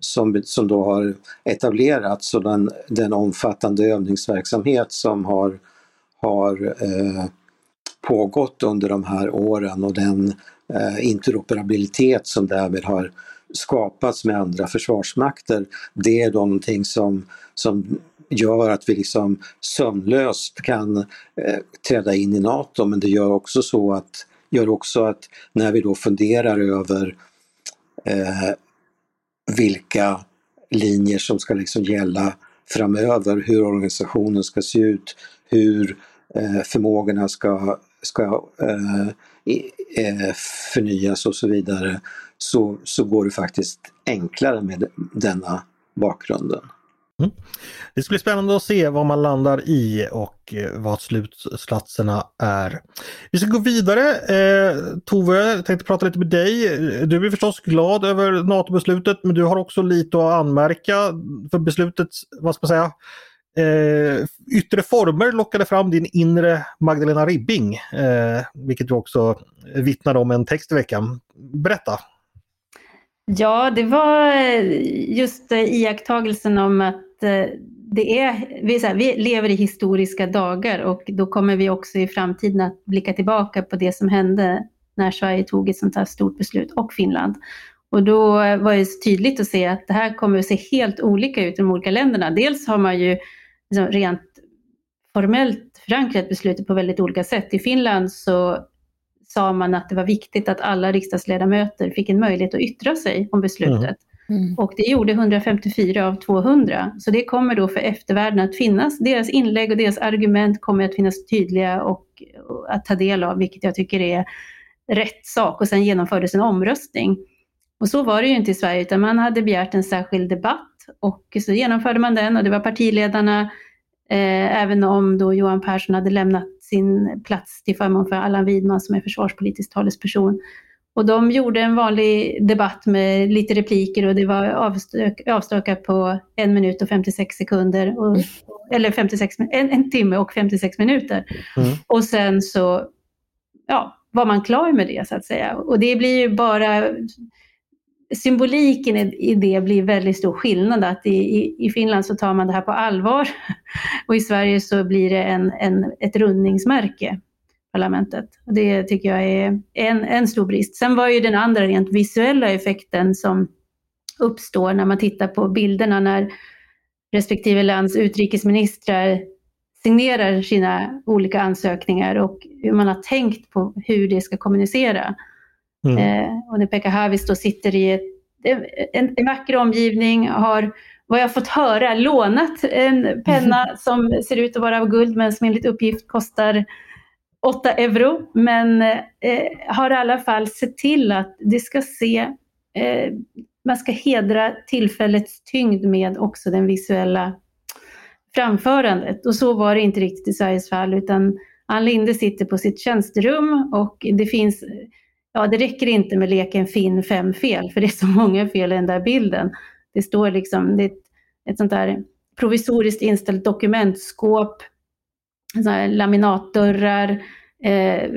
[SPEAKER 4] som, som då har etablerats och den, den omfattande övningsverksamhet som har, har eh, pågått under de här åren och den eh, interoperabilitet som därmed har skapats med andra försvarsmakter, det är då någonting som, som gör att vi liksom sömlöst kan eh, träda in i NATO. Men det gör också så att, gör också att när vi då funderar över eh, vilka linjer som ska liksom gälla framöver, hur organisationen ska se ut, hur eh, förmågorna ska, ska eh, eh Eh, förnyas och så vidare, så, så går det faktiskt enklare med denna bakgrunden.
[SPEAKER 1] Mm. Det ska bli spännande att se vad man landar i och eh, vad slutsatserna är. Vi ska gå vidare. Eh, Tove, jag tänkte prata lite med dig. Du är förstås glad över NATO-beslutet men du har också lite att anmärka för beslutet, vad ska man säga, eh, yttre former lockade fram din inre Magdalena Ribbing, eh, vilket du också vittnade om en text i veckan. Berätta!
[SPEAKER 3] Ja, det var eh, just eh, iakttagelsen om att eh, det är, vi, här, vi lever i historiska dagar och då kommer vi också i framtiden att blicka tillbaka på det som hände när Sverige tog ett sånt här stort beslut och Finland. Och då var det tydligt att se att det här kommer att se helt olika ut i de olika länderna. Dels har man ju liksom rent formellt förankrat beslutet på väldigt olika sätt. I Finland så sa man att det var viktigt att alla riksdagsledamöter fick en möjlighet att yttra sig om beslutet. Mm. Och det gjorde 154 av 200. Så det kommer då för eftervärlden att finnas. Deras inlägg och deras argument kommer att finnas tydliga och, och att ta del av, vilket jag tycker är rätt sak. Och sen genomfördes en omröstning. Och så var det ju inte i Sverige, utan man hade begärt en särskild debatt och så genomförde man den och det var partiledarna, eh, även om då Johan Persson hade lämnat sin plats till förmån för Allan Widman som är försvarspolitisk talesperson. Och de gjorde en vanlig debatt med lite repliker och det var avstök, avstökat på en minut och 56 sekunder. Och, eller 56, en, en timme och 56 minuter. Mm. Och sen så ja, var man klar med det så att säga. Och det blir ju bara symboliken i det blir väldigt stor skillnad. Att i, i, Finland så tar man det här på allvar och i Sverige så blir det en, en, ett rundningsmärke, parlamentet. Och det tycker jag är en, en stor brist. Sen var ju den andra rent visuella effekten som uppstår när man tittar på bilderna när respektive lands utrikesministrar signerar sina olika ansökningar och hur man har tänkt på hur det ska kommunicera. Mm. Eh, och när Pekka Havis då sitter i ett, en, en vacker omgivning, har vad jag fått höra lånat en penna mm. som ser ut att vara av guld men som enligt uppgift kostar 8 euro. Men eh, har i alla fall sett till att det ska se, eh, man ska hedra tillfällets tyngd med också den visuella framförandet. Och så var det inte riktigt i Sveriges fall utan Ann Linde sitter på sitt tjänsterum och det finns ja, det räcker inte med leken finn fem fel, för det är så många fel i den där bilden. Det står liksom, det är ett, ett sånt där provisoriskt inställt dokumentskåp, laminatdörrar, eh,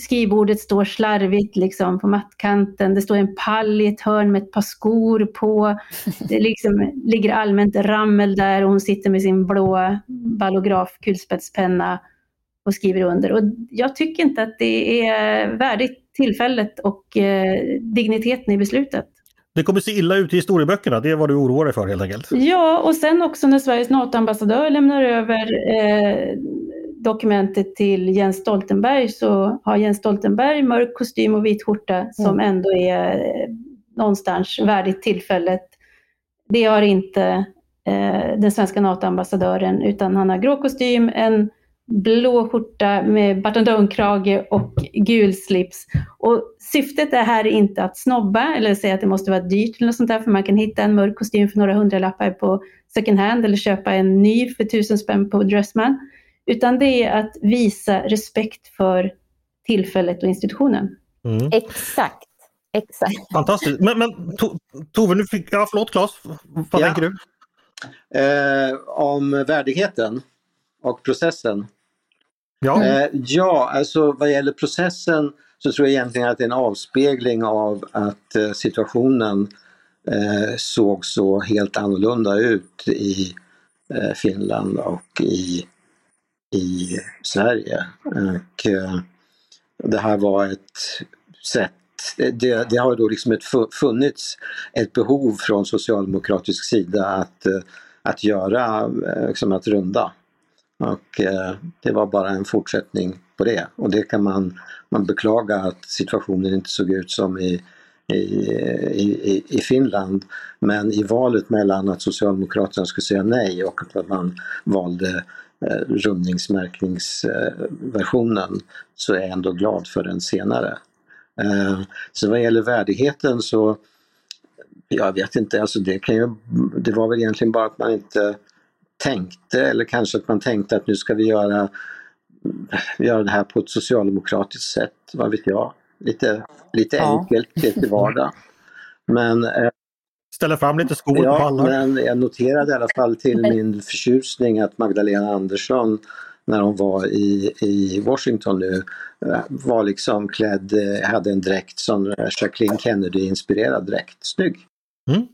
[SPEAKER 3] skrivbordet står slarvigt liksom på mattkanten, det står en pall i ett hörn med ett par skor på, det liksom ligger allmänt rammel där och hon sitter med sin blå ballograf kulspetspenna och skriver under. Och jag tycker inte att det är värdigt tillfället och eh, digniteten i beslutet.
[SPEAKER 1] Det kommer se illa ut i historieböckerna, det är vad du oroar dig för helt enkelt?
[SPEAKER 3] Ja, och sen också när Sveriges NATO-ambassadör lämnar över eh, dokumentet till Jens Stoltenberg så har Jens Stoltenberg mörk kostym och vit skjorta mm. som ändå är eh, någonstans värdigt tillfället. Det har inte eh, den svenska NATO-ambassadören utan han har grå kostym, en blå skjorta med button down-krage och gul slips. Och syftet är här inte att snobba eller säga att det måste vara dyrt eller något sånt där, för man kan hitta en mörk kostym för några hundralappar på second hand eller köpa en ny för tusen spänn på Dressman. Utan det är att visa respekt för tillfället och institutionen.
[SPEAKER 2] Mm. Exakt. Exakt.
[SPEAKER 1] Fantastiskt. Men, men Tove, nu fick, ja, förlåt Claes, vad ja. tänker du?
[SPEAKER 4] Eh, om värdigheten och processen.
[SPEAKER 1] Ja.
[SPEAKER 4] Eh, ja, alltså vad gäller processen så tror jag egentligen att det är en avspegling av att eh, situationen eh, såg så helt annorlunda ut i eh, Finland och i, i Sverige. Och, eh, det här var ett sätt det, det, har då liksom ett funnits ett behov från socialdemokratisk sida att, eh, att göra, liksom att runda. Och eh, det var bara en fortsättning på det och det kan man, man beklaga att situationen inte såg ut som i, i, i, i Finland. Men i valet mellan att Socialdemokraterna skulle säga nej och att man valde eh, rundningsmärkningsversionen så är jag ändå glad för den senare. Eh, så vad gäller värdigheten så, jag vet inte, alltså det, kan ju, det var väl egentligen bara att man inte tänkte eller kanske att man tänkte att nu ska vi göra, göra det här på ett socialdemokratiskt sätt, vad vet jag. Lite, lite ja. enkelt, lite vardag. Men eh,
[SPEAKER 1] Ställa fram lite skor
[SPEAKER 4] ja, men jag noterade i alla fall till min förtjusning att Magdalena Andersson när hon var i, i Washington nu eh, var liksom klädd, eh, hade en dräkt som Jacqueline Kennedy-inspirerad dräkt. Snygg!
[SPEAKER 1] Mm.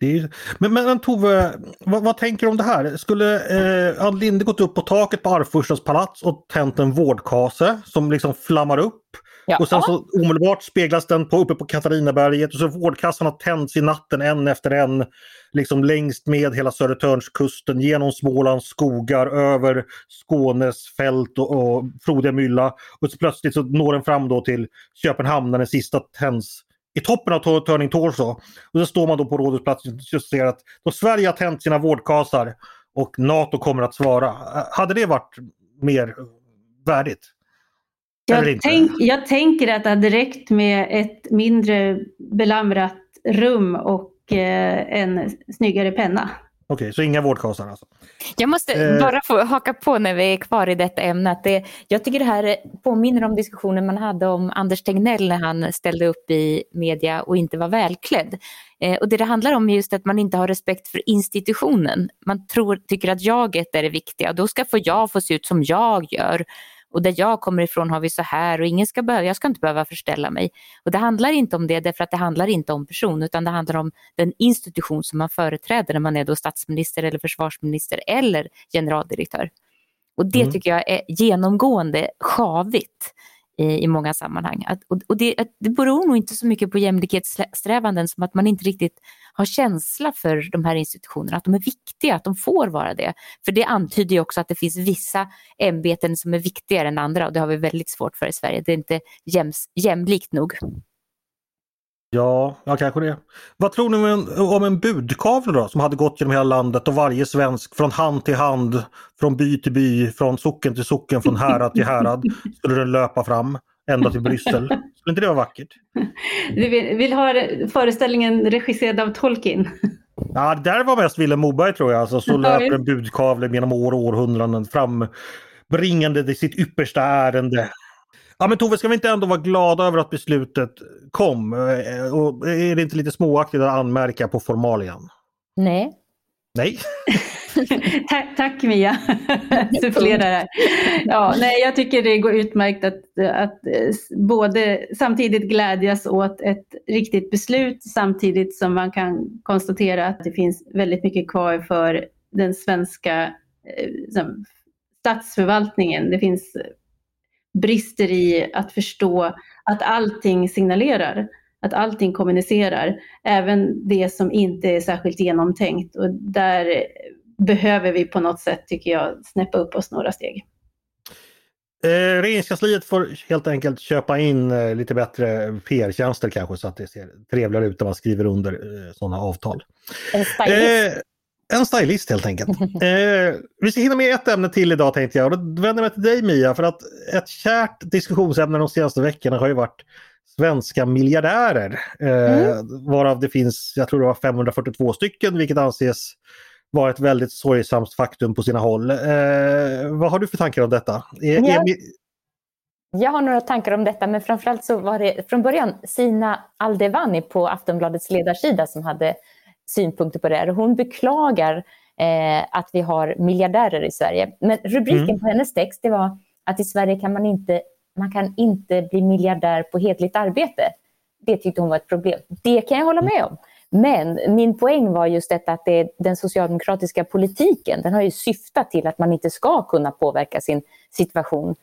[SPEAKER 1] Är, men, men Tove, vad, vad, tänker du om det här? Skulle eh, Ann Linde gått upp på taket på Arvfurstens palats och tänt en vårdkase som liksom flammar upp Ja. Och sen så omedelbart speglas den på, uppe på Katarinaberget och så vårdkassarna tänds i natten en efter en. Liksom längst med hela Södertörnskusten, genom Smålands skogar, över Skånes fält och, och frodiga mylla. Och så plötsligt så når den fram då till Köpenhamn när den sista tänds i toppen av Turning Torso. Och så står man då på Rådhusplatsen och ser att då Sverige har tänt sina vårdkasar och NATO kommer att svara. Hade det varit mer värdigt?
[SPEAKER 3] Jag, tänk, jag tänker att det hade räckt med ett mindre belamrat rum och eh, en snyggare penna.
[SPEAKER 1] Okej, så inga vårdkasar alltså?
[SPEAKER 2] Jag måste eh. bara få haka på när vi är kvar i detta ämne. Att det, jag tycker det här påminner om diskussionen man hade om Anders Tegnell när han ställde upp i media och inte var välklädd. Eh, och det det handlar om är just att man inte har respekt för institutionen. Man tror, tycker att jaget är det viktiga. Då ska få jag få se ut som jag gör och där jag kommer ifrån har vi så här och ingen ska behöva, jag ska inte behöva förställa mig. Och det handlar inte om det därför att det handlar inte om person utan det handlar om den institution som man företräder när man är då statsminister eller försvarsminister eller generaldirektör. Och det mm. tycker jag är genomgående sjavigt i många sammanhang. Att, och, och det, det beror nog inte så mycket på jämlikhetssträvanden som att man inte riktigt har känsla för de här institutionerna, att de är viktiga, att de får vara det. För det antyder ju också att det finns vissa ämbeten som är viktigare än andra och det har vi väldigt svårt för i Sverige. Det är inte jäms, jämlikt nog.
[SPEAKER 1] Ja, ja kanske det. Vad tror ni om en, om en budkavle då som hade gått genom hela landet och varje svensk från hand till hand, från by till by, från socken till socken, från härad till härad skulle den löpa fram ända till Bryssel. Skulle inte det vara vackert?
[SPEAKER 3] Du vill, vill ha föreställningen regisserad av Tolkien?
[SPEAKER 1] Ja, det där var mest Vilhelm Moberg tror jag. Alltså, så löper en budkavle genom år och århundraden fram bringande sitt yppersta ärende. Ja men Tove, ska vi inte ändå vara glada över att beslutet kom? Eh, och är det inte lite småaktigt att anmärka på formalian?
[SPEAKER 2] Nej.
[SPEAKER 1] Nej.
[SPEAKER 3] tack, tack Mia, sufflerar här. Ja, nej, jag tycker det går utmärkt att, att både samtidigt glädjas åt ett riktigt beslut samtidigt som man kan konstatera att det finns väldigt mycket kvar för den svenska eh, statsförvaltningen. Det finns brister i att förstå att allting signalerar, att allting kommunicerar, även det som inte är särskilt genomtänkt. Och där behöver vi på något sätt, tycker jag, snäppa upp oss några steg.
[SPEAKER 1] Eh, Regeringskansliet får helt enkelt köpa in eh, lite bättre PR-tjänster kanske så att det ser trevligare ut när man skriver under eh, sådana avtal.
[SPEAKER 2] En stylist.
[SPEAKER 1] En stylist helt enkelt. eh, vi ska hinna med ett ämne till idag tänkte jag och då vänder jag mig till dig Mia för att ett kärt diskussionsämne de senaste veckorna har ju varit svenska miljardärer. Eh, mm. Varav det finns, jag tror det var 542 stycken vilket anses vara ett väldigt sorgsamt faktum på sina håll. Eh, vad har du för tankar om detta? Är,
[SPEAKER 2] ja. är, jag har några tankar om detta, men framförallt så var det från början Sina Aldevani på Aftonbladets ledarsida som hade synpunkter på det här. Hon beklagar eh, att vi har miljardärer i Sverige. Men rubriken mm. på hennes text det var att i Sverige kan man inte, man kan inte bli miljardär på hedligt arbete. Det tyckte hon var ett problem. Det kan jag hålla med om. Men min poäng var just detta att det den socialdemokratiska politiken, den har ju syftat till att man inte ska kunna påverka sin situation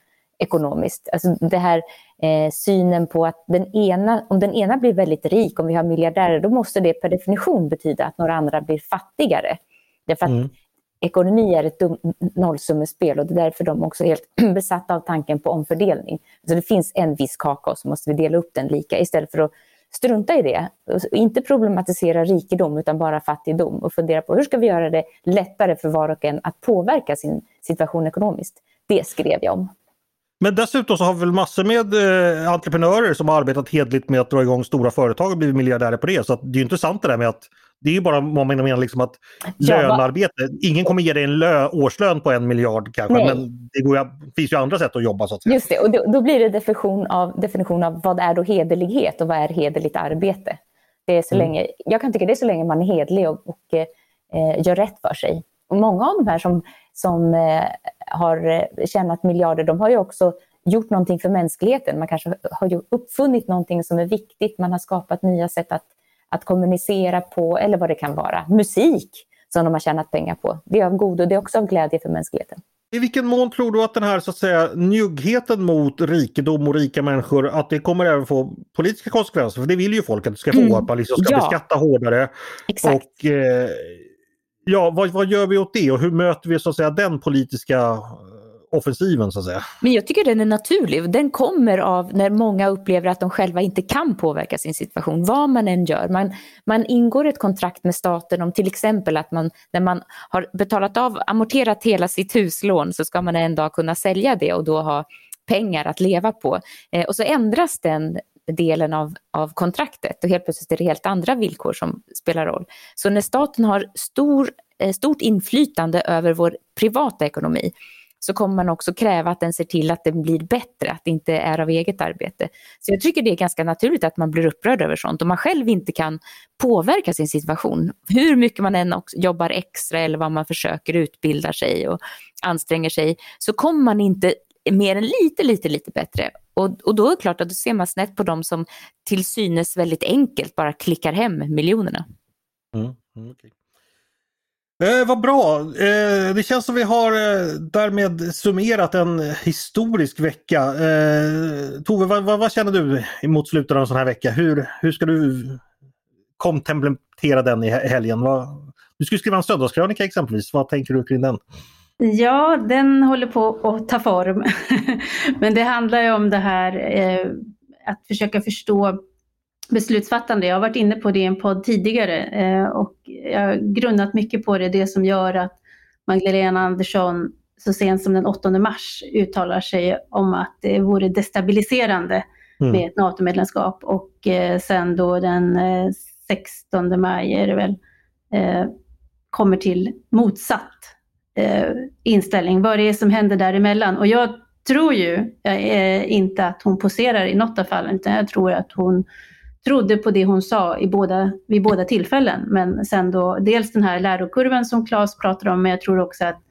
[SPEAKER 2] ekonomiskt. Alltså det här eh, synen på att den ena, om den ena blir väldigt rik, om vi har miljardärer, då måste det per definition betyda att några andra blir fattigare. Därför att mm. ekonomi är ett nollsummespel och det är därför de också är helt besatta av tanken på omfördelning. Alltså det finns en viss kaka och så måste vi dela upp den lika istället för att strunta i det. Och inte problematisera rikedom utan bara fattigdom och fundera på hur ska vi göra det lättare för var och en att påverka sin situation ekonomiskt. Det skrev jag om.
[SPEAKER 1] Men dessutom så har vi väl massor med eh, entreprenörer som har arbetat hedligt med att dra igång stora företag och blivit miljardärer på det. Så det är ju inte sant det där med att det är ju bara vad man menar liksom att ja, lönearbete, ingen kommer ge dig en lö, årslön på en miljard kanske Nej. men det, går, finns ju andra sätt att jobba så att säga.
[SPEAKER 2] Just det, och då, då, blir det definition av, definition av vad är då hederlighet och vad är hederligt arbete. Det är så mm. länge, jag kan tycka det är så länge man är hedlig och, och eh, gör rätt för sig. Många av de här som, som eh, har eh, tjänat miljarder, de har ju också gjort någonting för mänskligheten. Man kanske har uppfunnit någonting som är viktigt, man har skapat nya sätt att, att kommunicera på, eller vad det kan vara. Musik som de har tjänat pengar på. Det är av godo, det är också av glädje för mänskligheten.
[SPEAKER 1] I vilken mån tror du att den här så att säga njuggheten mot rikedom och rika människor att det kommer även få politiska konsekvenser? För det vill ju folk att det ska få, mm. att man liksom ska ja. beskatta hårdare.
[SPEAKER 2] Exakt.
[SPEAKER 1] Och, eh, ja, vad, vad gör vi åt det och hur möter vi så att säga den politiska eh, offensiven så att säga.
[SPEAKER 2] Men jag tycker den är naturlig. Den kommer av när många upplever att de själva inte kan påverka sin situation, vad man än gör. Man, man ingår ett kontrakt med staten om till exempel att man när man har betalat av, amorterat hela sitt huslån så ska man en dag kunna sälja det och då ha pengar att leva på. Eh, och så ändras den delen av, av kontraktet och helt plötsligt är det helt andra villkor som spelar roll. Så när staten har stor, eh, stort inflytande över vår privata ekonomi så kommer man också kräva att den ser till att den blir bättre, att det inte är av eget arbete. Så jag tycker det är ganska naturligt att man blir upprörd över sånt. Om man själv inte kan påverka sin situation, hur mycket man än jobbar extra eller vad man försöker utbilda sig och anstränger sig, så kommer man inte mer än lite, lite, lite bättre. Och, och då är det klart att då ser man snett på dem som till synes väldigt enkelt bara klickar hem miljonerna.
[SPEAKER 1] Mm, mm okay. Eh, vad bra! Eh, det känns som vi har eh, därmed summerat en historisk vecka. Eh, Tove, vad, vad, vad, känner du mot slutet av en sån här vecka? Hur, hur ska du kontemplera den i helgen? Vad, du skulle skriva en söndagskrönika exempelvis. Vad tänker du kring den?
[SPEAKER 3] Ja, den håller på att ta form. Men det handlar ju om det här eh, att försöka förstå beslutsfattande. Jag har varit inne på det i en podd tidigare eh, och jag har grundat mycket på det. Det som gör att Magdalena Andersson så sent som den 8 mars uttalar sig om att det vore destabiliserande mm. med ett NATO-medlemskap och eh, sen då den 16 maj är det väl, kommer till motsatt eh, inställning, vad det är som händer däremellan. Och jag tror ju eh, inte att hon poserar i något av fallen, utan jag tror att hon trodde på det hon sa i båda, vid båda tillfällen. Men sen då dels den här lärokurvan som Claes pratar om, men jag tror också att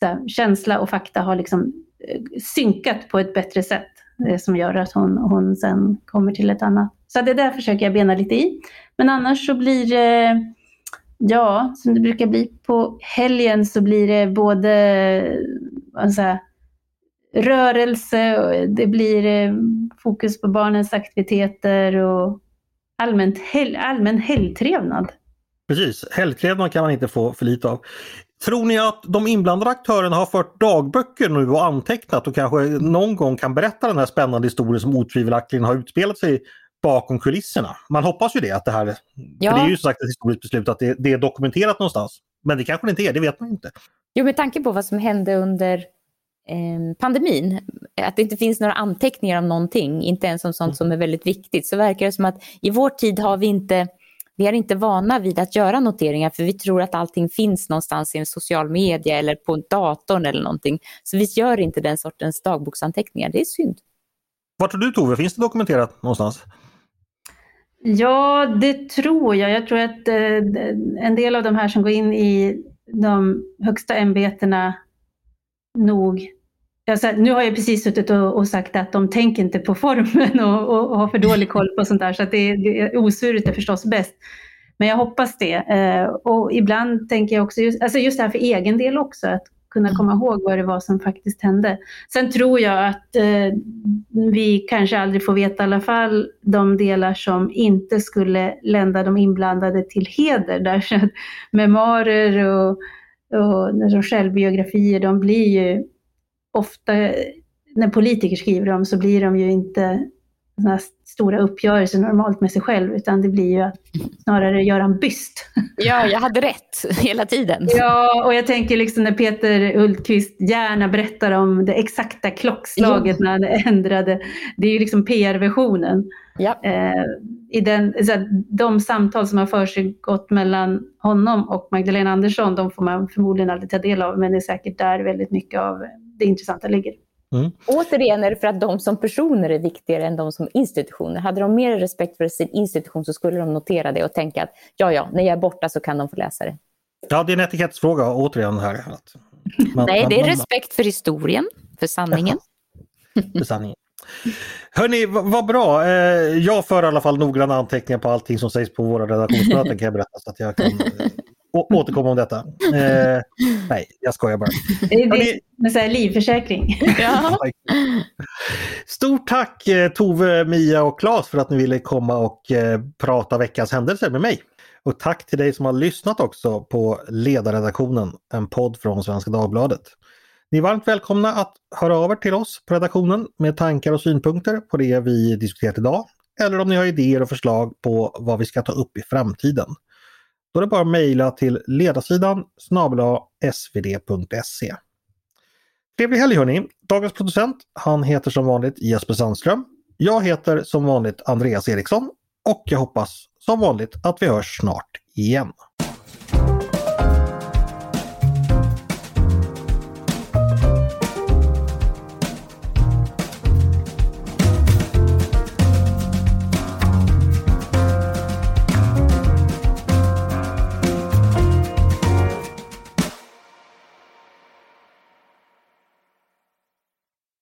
[SPEAKER 3] här, känsla och fakta har liksom eh, synkat på ett bättre sätt. Det som gör att hon, hon sen kommer till ett annat. Så det där försöker jag bena lite i. Men annars så blir det Ja, som det brukar bli på helgen så blir det både alltså, rörelse, och det blir eh, fokus på barnens aktiviteter och allmänt hel, allmän helgtrevnad.
[SPEAKER 1] Precis, helgtrevnad kan man inte få för lite av. Tror ni att de inblandade aktörerna har fört dagböcker nu och antecknat och kanske någon gång kan berätta den här spännande historien som otvivelaktigt har utspelat sig bakom kulisserna. Man hoppas ju det, att det här, ja. det är ju sagt ett historiskt beslut att det, det, är dokumenterat någonstans. Men det kanske det inte är, det vet man inte.
[SPEAKER 2] Jo, med tanke på vad som hände under eh, pandemin, att det inte finns några anteckningar om någonting, inte ens om sånt som är väldigt viktigt, så verkar det som att i vår tid har vi inte vi är inte vana vid att göra noteringar för vi tror att allting finns någonstans i en social media eller på datorn eller någonting. Så vi gör inte den sortens dagboksanteckningar. Det är synd.
[SPEAKER 1] Vad tror du Tove, finns det dokumenterat någonstans?
[SPEAKER 3] Ja, det tror jag. Jag tror att eh, en del av de här som går in i de högsta ämbetena nog Alltså, nu har jag precis suttit och, och, sagt att de tänker inte på formen och, och, och har för dålig koll på sånt där, så att det, det, osurigt är förstås bäst. Men jag hoppas det. Eh, och ibland tänker jag också, just, alltså just det här för egen del också, att kunna komma ihåg vad det var som faktiskt hände. Sen tror jag att eh, vi kanske aldrig får veta i alla fall de delar som inte skulle lända de inblandade till heder. Därför att memoarer och, och självbiografier, de blir ju ofta när politiker skriver dem så blir de ju inte stora uppgörelser normalt med sig själv, utan det blir ju att snarare göra en byst.
[SPEAKER 2] Ja, jag hade rätt hela tiden.
[SPEAKER 3] Ja, och jag tänker liksom när Peter Hultqvist gärna berättar om det exakta klockslaget ja. när han ändrade, det är ju liksom PR-versionen.
[SPEAKER 2] Ja.
[SPEAKER 3] Eh, i den, så de samtal som har försiggått mellan honom och Magdalena Andersson, de får man förmodligen aldrig ta del av, men det är säkert där väldigt mycket av det intressanta ligger.
[SPEAKER 2] Mm. Återigen är det för att de som personer är viktigare än de som institutioner. Hade de mer respekt för sin institution så skulle de notera det och tänka att ja, ja, när jag är borta så kan de få läsa det.
[SPEAKER 1] Ja, det är en etikettsfråga återigen här.
[SPEAKER 2] Man, Nej, det är man, respekt för historien, för sanningen.
[SPEAKER 1] för sanningen. Hörni, vad bra. Eh, jag för i alla fall noggranna anteckningar på allting som sägs på våra redaktionsmöten kan jag berätta så att jag kan eh, återkomma om detta. Eh, nej, jag skojar bara.
[SPEAKER 3] Det är med så här livförsäkring. Ja.
[SPEAKER 1] Stort tack eh, Tove, Mia och Claes för att ni ville komma och eh, prata veckans händelser med mig. Och tack till dig som har lyssnat också på Ledarredaktionen, en podd från Svenska Dagbladet. Ni är varmt välkomna att höra av er till oss på redaktionen med tankar och synpunkter på det vi diskuterat idag. Eller om ni har idéer och förslag på vad vi ska ta upp i framtiden. Då är det bara att mejla till ledarsidan snabla svd.se. Trevlig helg hörni! Dagens producent, han heter som vanligt Jesper Sandström. Jag heter som vanligt Andreas Eriksson och jag hoppas som vanligt att vi hörs snart igen.